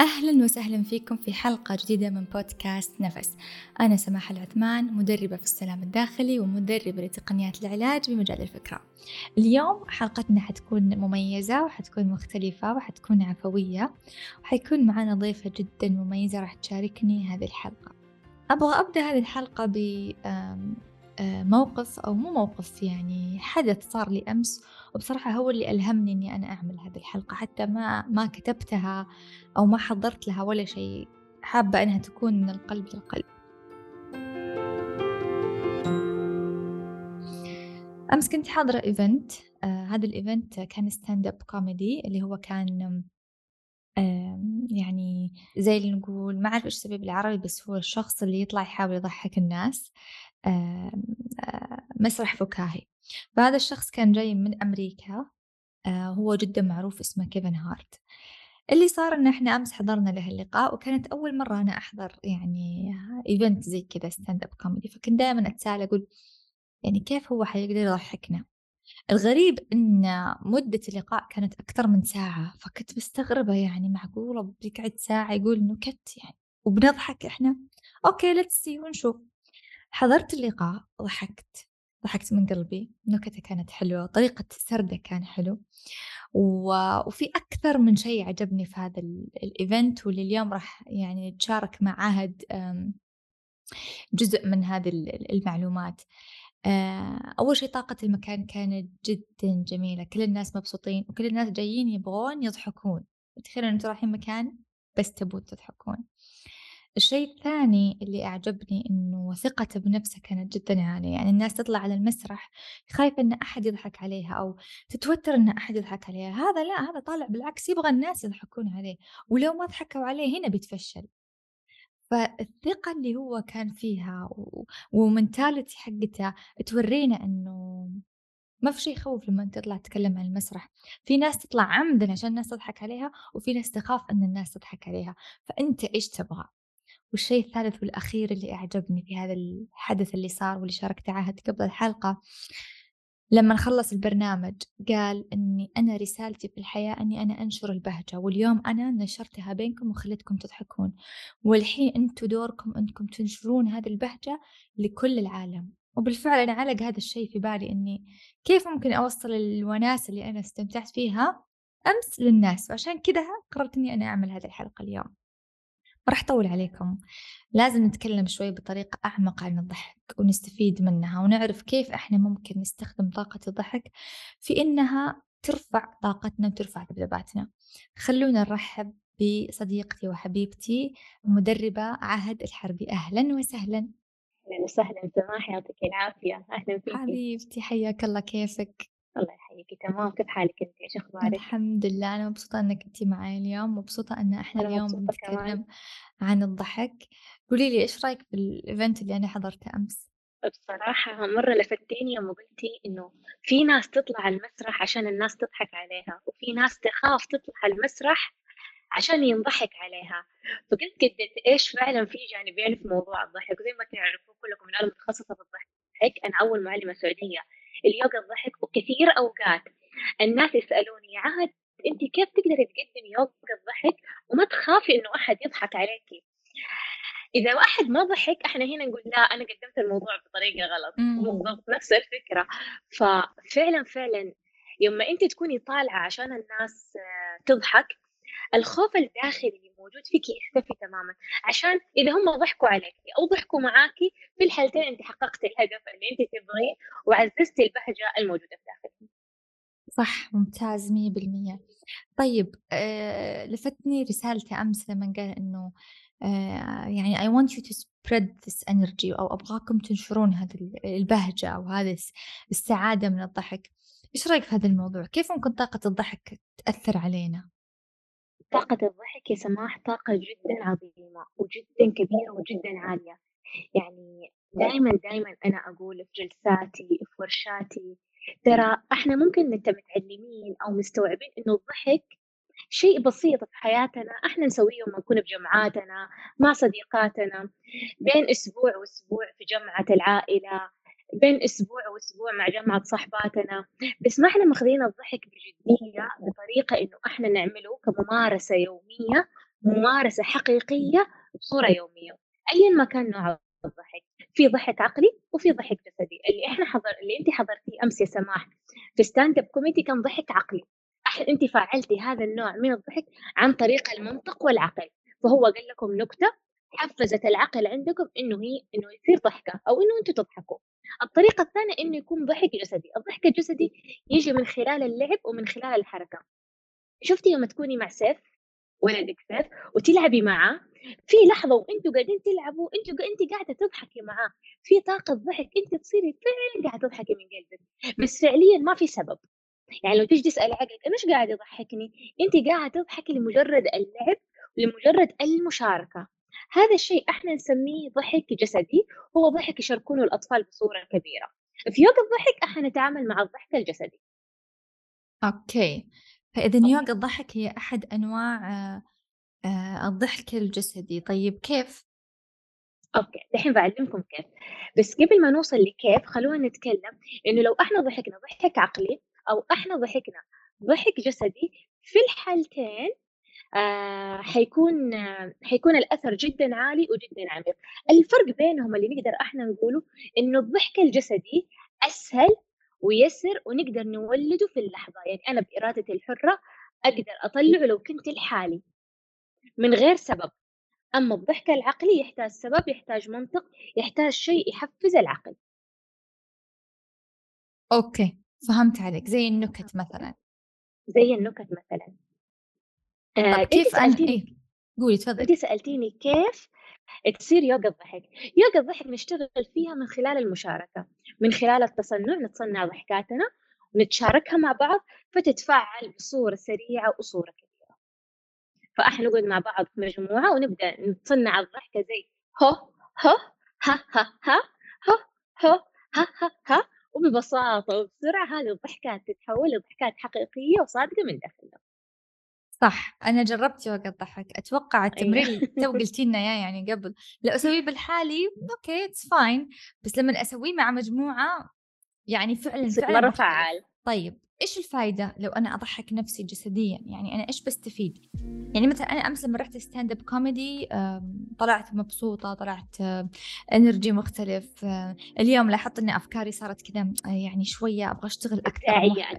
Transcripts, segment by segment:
أهلا وسهلا فيكم في حلقة جديدة من بودكاست نفس. أنا سماح العثمان مدربة في السلام الداخلي ومدربة لتقنيات العلاج بمجال الفكرة. اليوم حلقتنا حتكون مميزة وحتكون مختلفة وحتكون عفوية وحيكون معنا ضيفة جدا مميزة راح تشاركني هذه الحلقة. أبغى أبدأ هذه الحلقة ب موقف أو مو موقف يعني حدث صار لي أمس وبصراحة هو اللي ألهمني إني أنا أعمل هذه الحلقة حتى ما ما كتبتها أو ما حضرت لها ولا شيء حابة إنها تكون من القلب للقلب أمس كنت حاضرة event آه هذا ال event كان stand up comedy اللي هو كان آه يعني زي اللي نقول ما أعرف إيش سبب بالعربي بس هو الشخص اللي يطلع يحاول يضحك الناس. آه مسرح فكاهي. فهذا الشخص كان جاي من أمريكا آه هو جدا معروف اسمه كيفن هارت. اللي صار إن إحنا أمس حضرنا له اللقاء وكانت أول مرة أنا أحضر يعني event زي كذا stand up comedy فكنت دائما أتساءل أقول يعني كيف هو حيقدر يضحكنا؟ الغريب إن مدة اللقاء كانت أكثر من ساعة. فكنت مستغربة يعني معقولة بيقعد ساعة يقول نكت يعني وبنضحك إحنا. okay let's see ونشوف. حضرت اللقاء ضحكت ضحكت من قلبي نكتة كانت حلوة طريقة سرده كان حلو و... وفي أكثر من شيء عجبني في هذا الإيفنت واللي اليوم راح يعني نتشارك مع عهد جزء من هذه المعلومات. أول شيء طاقة المكان كانت جدا جميلة كل الناس مبسوطين وكل الناس جايين يبغون يضحكون. تخيلوا أنتم رايحين مكان بس تبون تضحكون. الشيء الثاني اللي أعجبني إنه ثقته بنفسه كانت جدا عالية يعني الناس تطلع على المسرح خايفة إن أحد يضحك عليها أو تتوتر إن أحد يضحك عليها. هذا لا هذا طالع بالعكس يبغى الناس يضحكون عليه ولو ما ضحكوا عليه هنا بيتفشل. فالثقة اللي هو كان فيها ومنتاليتي حقته تورينا إنه ما في شيء يخوف لما تطلع تتكلم عن المسرح. في ناس تطلع عمدا عشان الناس تضحك عليها وفي ناس تخاف أن الناس تضحك عليها. فأنت إيش تبغى؟ والشيء الثالث والأخير اللي أعجبني في هذا الحدث اللي صار واللي شاركت عهد قبل الحلقة لما خلص البرنامج قال أني أنا رسالتي في الحياة أني أنا أنشر البهجة واليوم أنا نشرتها بينكم وخليتكم تضحكون والحين أنتم دوركم أنكم تنشرون هذه البهجة لكل العالم. وبالفعل أنا علق هذا الشيء في بالي أني كيف ممكن أوصل الوناسة اللي أنا استمتعت فيها أمس للناس وعشان كذا قررت أني أنا أعمل هذه الحلقة اليوم. راح أطول عليكم. لازم نتكلم شوي بطريقة أعمق عن الضحك ونستفيد منها ونعرف كيف إحنا ممكن نستخدم طاقة الضحك في إنها ترفع طاقتنا وترفع ذبذباتنا خلونا نرحب بصديقتي وحبيبتي مدربة عهد الحربي. أهلا وسهلا. أهلا وسهلا سماح يعطيك العافية. أهلا فيك حبيبتي حياك الله. كيفك؟ الله يحييكي تمام كيف حالك انت؟ إيش أخبارك؟ الحمد لله أنا مبسوطة أنك انت معي اليوم مبسوطة أن إحنا اليوم بنتكلم عن الضحك. قولي لي إيش رأيك في الايفنت اللي أنا حضرته أمس؟ بصراحة مرة لفتيني يوم قلتي إنه في ناس تطلع على المسرح عشان الناس تضحك عليها وفي ناس تخاف تطلع على المسرح عشان ينضحك عليها. فقلت قد إيش فعلا في جانبين في موضوع الضحك؟ زي ما تعرفوا كلكم أنا متخصصة في الضحك أنا أول معلمة سعودية. اليوغا الضحك وكثير أوقات. الناس يسألوني عهد أنت كيف تقدري تقدمي يوغا الضحك؟ وما تخافي إنه أحد يضحك عليكي. إذا واحد ما ضحك إحنا هنا نقول لا أنا قدمت الموضوع بطريقة غلط. بالضبط نفس الفكرة. ففعلا فعلا يوم ما أنت تكوني طالعة عشان الناس تضحك الخوف الداخلي موجود فيك يختفي تماما عشان إذا هم ضحكوا عليك أو ضحكوا معاكي في الحالتين أنت حققت الهدف اللي أنت تبغيه وعززتي البهجة الموجودة في داخلك صح ممتاز مية بالمية طيب آه لفتني رسالته أمس لما قال إنه آه يعني I want you to spread this energy أو أبغاكم تنشرون هذه البهجة أو هذه السعادة من الضحك إيش رأيك في هذا الموضوع؟ كيف ممكن طاقة الضحك تأثر علينا؟ طاقة الضحك يا سماح طاقة جدا عظيمة وجدا كبيرة وجدا عالية. يعني دائما دائما أنا أقول في جلساتي في ورشاتي ترى إحنا ممكن نبقى متعلمين أو مستوعبين إنه الضحك شيء بسيط في حياتنا. إحنا نسويه لما نكون في جمعاتنا مع صديقاتنا بين أسبوع وأسبوع في جمعة العائلة. بين أسبوع وأسبوع مع جمعة صحباتنا بس ما إحنا ماخذين الضحك بجدية بطريقة إنه إحنا نعمله كممارسة يومية ممارسة حقيقية بصورة يومية. أيا ما كان نوع الضحك في ضحك عقلي وفي ضحك جسدي. اللي إحنا حضر اللي انت حضرتيه أمس يا سماح في stand up comedy كان ضحك عقلي. انت فعلتي هذا النوع من الضحك عن طريق المنطق والعقل. فهو قال لكم نكتة حفزت العقل عندكم إنه هي إنه يصير ضحكة أو إنه أنتم تضحكوا. الطريقة الثانية إنه يكون ضحك جسدي. الضحك الجسدي يجي من خلال اللعب ومن خلال الحركة. شفتي لما تكوني مع سيف ولدك سيف وتلعبي معاه؟ في لحظة وأنتوا قاعدين تلعبوا أنتوا انت قاعدة تضحكي معاه. في طاقة ضحك انت تصيري فعلا قاعدة تضحكي من قلبك. بس فعليا ما في سبب. يعني لو تيجي تسالي عقلك أنا إيش قاعد يضحكني؟ انت قاعدة تضحكي لمجرد اللعب لمجرد المشاركة. هذا الشيء إحنا نسميه ضحك جسدي هو ضحك يشاركونه الأطفال بصورة كبيرة. في يوغا الضحك إحنا نتعامل مع الضحك الجسدي. أوكي. فإذا يوغا الضحك هي أحد أنواع آه، الضحك الجسدي. طيب كيف؟ أوكي. دحين بعلمكم كيف. بس قبل ما نوصل لكيف خلونا نتكلم إنه لو إحنا ضحكنا ضحك عقلي أو إحنا ضحكنا ضحك جسدي في الحالتين آه حيكون آه حيكون الأثر جدا عالي وجدا عميق. الفرق بينهم اللي نقدر إحنا نقوله إنه الضحك الجسدي أسهل ويسر ونقدر نولده في اللحظة. يعني أنا بارادتي الحرة أقدر أطلعه لو كنت لحالي من غير سبب. أما الضحك العقلي يحتاج سبب يحتاج منطق يحتاج شيء يحفز العقل. أوكي فهمت عليك. زي النكت مثلا. زي النكت مثلا. آه كيف انت إيه؟ قولي تفضلي انت سألتيني كيف تصير يوغا الضحك. يوغا الضحك نشتغل فيها من خلال المشاركة من خلال التصنع نتصنع ضحكاتنا ونتشاركها مع بعض فتتفاعل بصورة سريعة وصورة كبيرة. فاحنا نقعد مع بعض في مجموعة ونبدأ نتصنع الضحكة زي هو هو ها ها ها هو هو ها ها ها وببساطة وبسرعة هذه الضحكات تتحول لضحكات حقيقية وصادقة من داخلنا. صح أنا جربت يوغا الضحك أتوقع التمرين اللي تو قلتي لنا إياه يعني قبل لو أسويه بالحالي okay it's fine بس لما أسويه مع مجموعة يعني فعلا فعلا مرة فعال. طيب إيش الفايدة لو أنا أضحك نفسي جسديا؟ يعني أنا إيش بستفيد؟ يعني مثلا أنا أمس لما رحت stand-up comedy طلعت مبسوطة طلعت energy مختلف اليوم لاحظت إن أفكاري صارت كذا يعني شوية أبغى أشتغل أكثر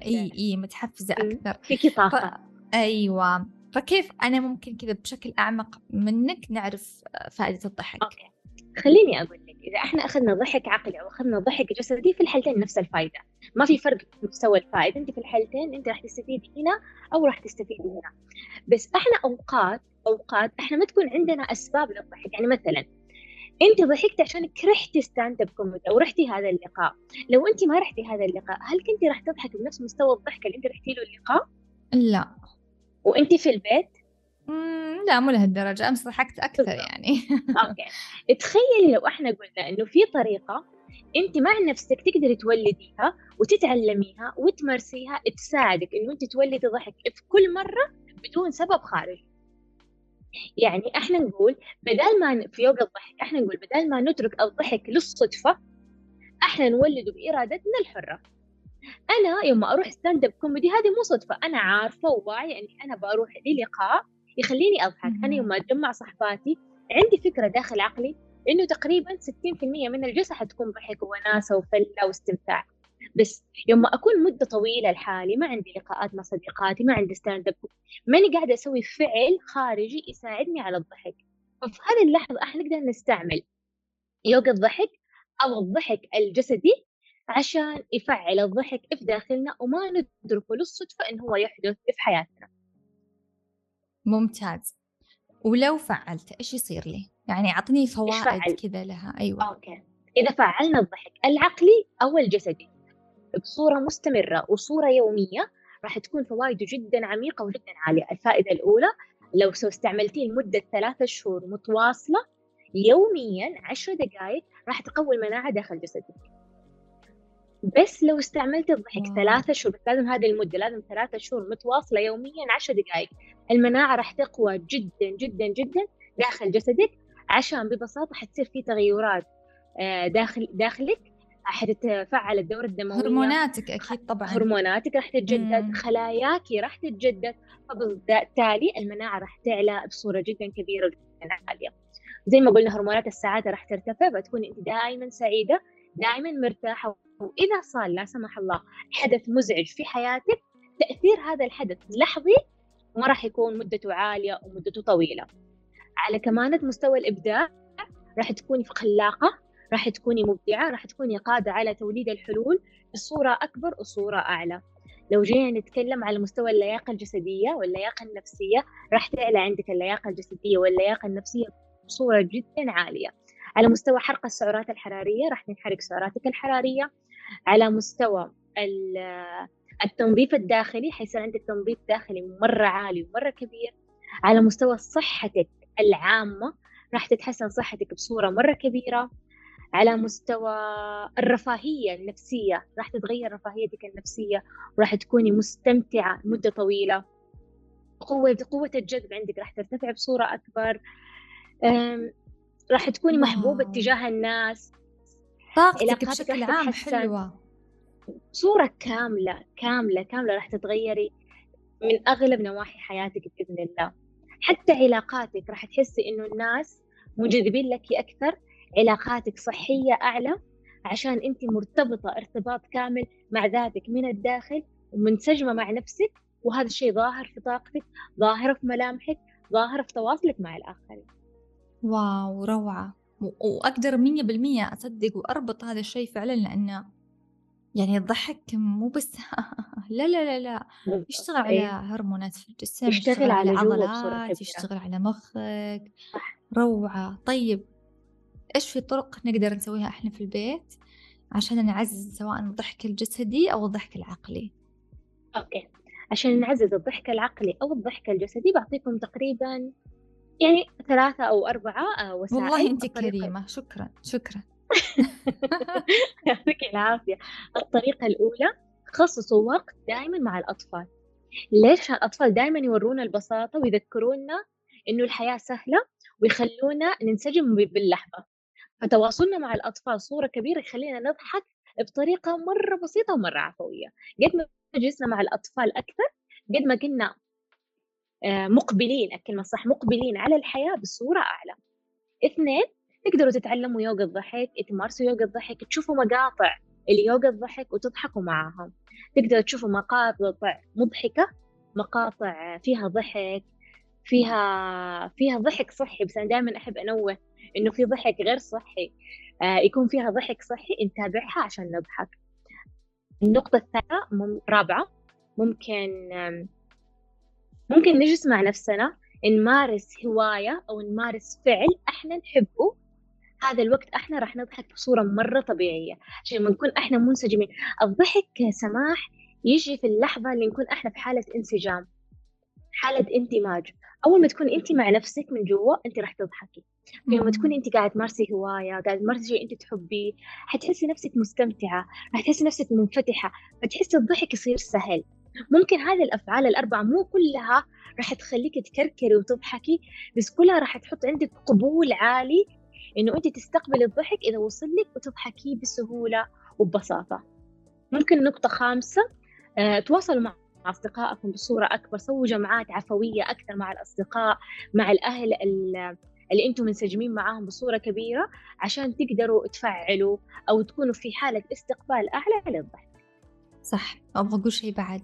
إي إي متحفزة أكثر. فيكي طاقة. أيوة. فكيف أنا ممكن كذا بشكل أعمق منك نعرف فائدة الضحك؟ أوكي. خليني أقول لك إذا إحنا أخذنا ضحك عقلي أو أخذنا ضحك جسدي في الحالتين نفس الفائدة ما في فرق في مستوى الفائدة أنت في الحالتين أنت راح تستفيدي هنا أو راح تستفيدي هنا. بس إحنا أوقات أوقات إحنا ما تكون عندنا أسباب للضحك. يعني مثلا أنت ضحكتي عشان حضرتي stand-up comedy أو رحتي هذا اللقاء. لو أنت ما رحتي هذا اللقاء هل كنتي راح تضحكي بنفس مستوى الضحك اللي أنت رحتي له اللقاء؟ لا. وانت في البيت؟ لا مو لهالدرجة أمس ضحكت أكثر يعني. أوكي. تخيلي لو إحنا قلنا إنه في طريقة أنت مع نفسك تقدري تولديها وتتعلميها وتمارسيها تساعدك إنه أنت تولدي ضحك في كل مرة بدون سبب خارجي. يعني إحنا نقول بدل ما في يوم الضحك إحنا نقول بدل ما نترك الضحك للصدفة إحنا نولده بإرادتنا الحرة. أنا يوم أروح stand-up comedy هذه مو صدفة أنا عارفة وواعية إني أنا بروح للقاء يخليني أضحك. أنا يوم أتجمع صحباتي عندي فكرة داخل عقلي إنه تقريبا 60% من الجلسة حتكون ضحك وناسة وفلة واستمتاع. بس يوم أكون مدة طويلة لحالي ما عندي لقاءات مع صديقاتي ما عندي stand-up ماني قاعدة أسوي فعل خارجي يساعدني على الضحك. ففي هذه اللحظة إحنا نقدر نستعمل يوغا الضحك أو الضحك الجسدي عشان يفعل الضحك في داخلنا وما نتركه للصدفة إن هو يحدث في حياتنا. ممتاز. ولو فعلت إيش يصير لي؟ يعني أعطني فوائد كذا لها. أيوة. أوكي. إذا فعلنا الضحك العقلي أو الجسدي بصورة مستمرة وصورة يومية راح تكون فوائده جدا عميقة وجدا عالية. الفائدة الأولى لو استعملتيه لمدة ثلاثة شهور متواصلة يوميا عشر دقائق راح تقوي المناعة داخل جسدك. بس لو استعملت الضحك ثلاثة شهور بس لازم هذه المدة لازم ثلاثة شهور متواصلة يوميا عشر دقائق المناعة راح تقوى جدا جدا جدا داخل جسدك عشان ببساطة حتصير في تغيرات آه، داخل داخلك حتتفعل الدورة الدموية هرموناتك أكيد طبعًا. هرموناتك راح تتجدد،. خلاياكِ راح تتجدد، فبالتالي المناعة راح تعلى بصورة جدًا كبيرة وجدًا عالية. زي ما قُلنا هرمونات السعادة راح ترتفع، فتكوني أنتِ دايمًا سعيدة، دايمًا مرتاحة، وإذا صار لا سمح الله حدث مزعج في حياتِك، تأثير هذا الحدث لحظي وما راح يكون مدته عالية ومدته طويلة. على كمانة مستوى الإبداع راح تكوني خلاقة، راح تكوني مبدعة، راح تكوني قادرة على توليد الحلول بصورة أكبر وصورة أعلى. لو جينا نتكلم على مستوى اللياقة الجسدية واللياقة النفسية، راح تعلى عندك اللياقة الجسدية واللياقة النفسية بصورة جدًا عالية. على مستوى حرق السعرات الحرارية راح تنحرق سعراتك الحرارية. على مستوى التنظيف الداخلي حيصير عندك تنظيف داخلي مرة عالي ومرة كبير. على مستوى صحتك العامة راح تتحسن صحتك بصورة مرة كبيرة. على مستوى الرفاهية النفسية راح تتغير رفاهيتك النفسية وراح تكوني مستمتعة مدة طويلة قوة قوة الجذب عندك راح ترتفع بصورة أكبر راح تكوني محبوبة تجاه الناس طاقتك بشكل عام حلوة. صورة كاملة كاملة كاملة راح تتغيري من أغلب نواحي حياتك بإذن الله. حتى علاقاتك راح تحسي إنه الناس منجذبين لك أكثر علاقاتك صحية أعلى عشان أنت مرتبطة ارتباط كامل مع ذاتك من الداخل ومنسجمة مع نفسك وهذا الشيء ظاهر في طاقتك ظاهر في ملامحك ظاهر في تواصلك مع الآخرين. واو روعة. وأقدر مية بالمية أصدق وأربط هذا الشيء فعلا لأنه يعني الضحك مو بس لا لا لا لا. يشتغل على إيه. هرمونات في الجسم يشتغل, يشتغل على عضلات يشتغل على مخك روعة. طيب إيش في طرق نقدر نسويها إحنا في البيت عشان نعزز سواء الضحك الجسدي أو الضحك العقلي؟ أوكي. عشان نعزز الضحك العقلي أو الضحك الجسدي بعطيكم تقريبا يعني ثلاثة أو أربعة آه، وسائل والله أنت كريمة. شكرا شكرا. يعطيك العافية. الطريقة الأولى خصصوا وقت دائما مع الأطفال. ليش الأطفال دائما يورونا البساطة ويذكرونا إنه الحياة سهلة ويخلونا ننسجم باللحظة؟ فتواصلنا مع الأطفال صورة كبيرة يخلينا نضحك بطريقة مرة بسيطة ومرة عفوية. قد ما جلسنا مع الأطفال أكثر قد ما كنا مقبلين الكلمة الصح مقبلين على الحياة بصورة أعلى. اثنين تقدروا تتعلموا يوغا الضحك تمارسوا يوغا الضحك تشوفوا مقاطع اليوغا الضحك وتضحكوا معاهم. تقدروا تشوفوا مقاطع مضحكة مقاطع فيها ضحك فيها فيها ضحك صحي. بس أنا دائما أحب أنوه إنه في ضحك غير صحي. آه يكون فيها ضحك صحي نتابعها عشان نضحك. النقطة الثانية. رابعة ممكن ممكن نجلس مع نفسنا نمارس هواية أو نمارس فعل إحنا نحبه هذا الوقت إحنا راح نضحك بصورة مرة طبيعية. عشان لما نكون إحنا منسجمين الضحك سماح يجي في اللحظة اللي نكون إحنا في حالة انسجام حالة اندماج. أول ما تكون انت مع نفسك من جوا انت راح تضحكي. لما تكوني انت قاعدة تمارسي هواية قاعدة تمارسي شيء انت تحبيه حتحسي نفسك مستمتعة راح تحسي نفسك منفتحة فتحسي الضحك يصير سهل. ممكن هذه الأفعال الأربعة مو كلها راح تخليك تكركري وتضحكي بس كلها راح تحط عندك قبول عالي إنه انت تستقبلي الضحك إذا وصل لك وتضحكيه بسهولة وببساطة. ممكن نقطة خامسة أه تواصلوا مع أصدقائكم بصورة أكبر سووا جمعات عفوية أكثر مع الأصدقاء مع الأهل اللي أنتم منسجمين معاهم بصورة كبيرة عشان تقدروا تفعلوا أو تكونوا في حالة استقبال أعلى للضحك. صح. أبغى أقول شيء بعد.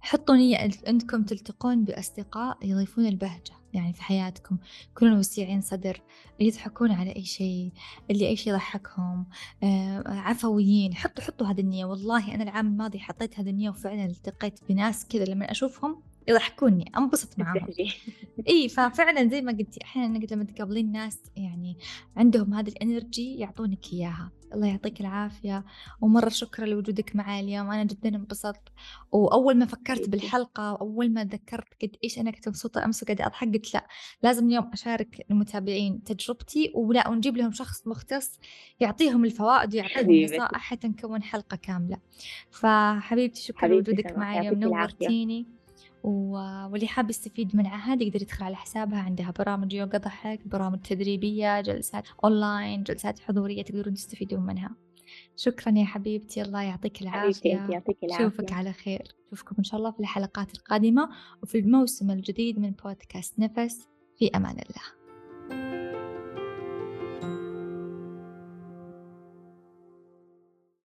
حطوا نية أنكم تلتقون بأصدقاء يضيفون البهجة يعني في حياتكم. كونوا وسيعين صدر يضحكون على أي شيء اللي أي شيء يضحكهم. عفويين. حطوا حطوا هذه النية. والله أنا العام الماضي حطيت هذه النية وفعلا التقيت بناس كذا لما أشوفهم يضحكوني انبسط معاهم. إي ففعلا زي ما قلتي أحيانا لما تقابلين ناس يعني عندهم هذه الإنرجي يعطونك إياها. الله يعطيك العافية. ومرة شكرا لوجودك معي اليوم. أنا جدا انبسطت. وأول ما فكرت بالحلقة وأول ما تذكرت قد إيش أنا كنت مبسوطة أمس وقاعدة أضحك قلت لا لازم اليوم أشارك المتابعين تجربتي. ولا ونجيب لهم شخص مختص يعطيهم الفوائد ويعطيهم نصائح حتى نكون حلقة كاملة. فحبيبتي شكرا لوجودك معي اليوم. نورتيني. واللي حاب يستفيد من عهد يقدر يدخل على حسابها عندها برامج يوغا ضحك برامج تدريبية جلسات أونلاين جلسات حضورية تقدرون تستفيدون منها. شكرًا يا حبيبتي، الله يعطيكِ العافية، يعطيكِ أشوفِك العافية، على خير، أشوفكم إن شاء الله في الحلقات القادمة وفي الموسم الجديد من بودكاست نفس، في أمان الله.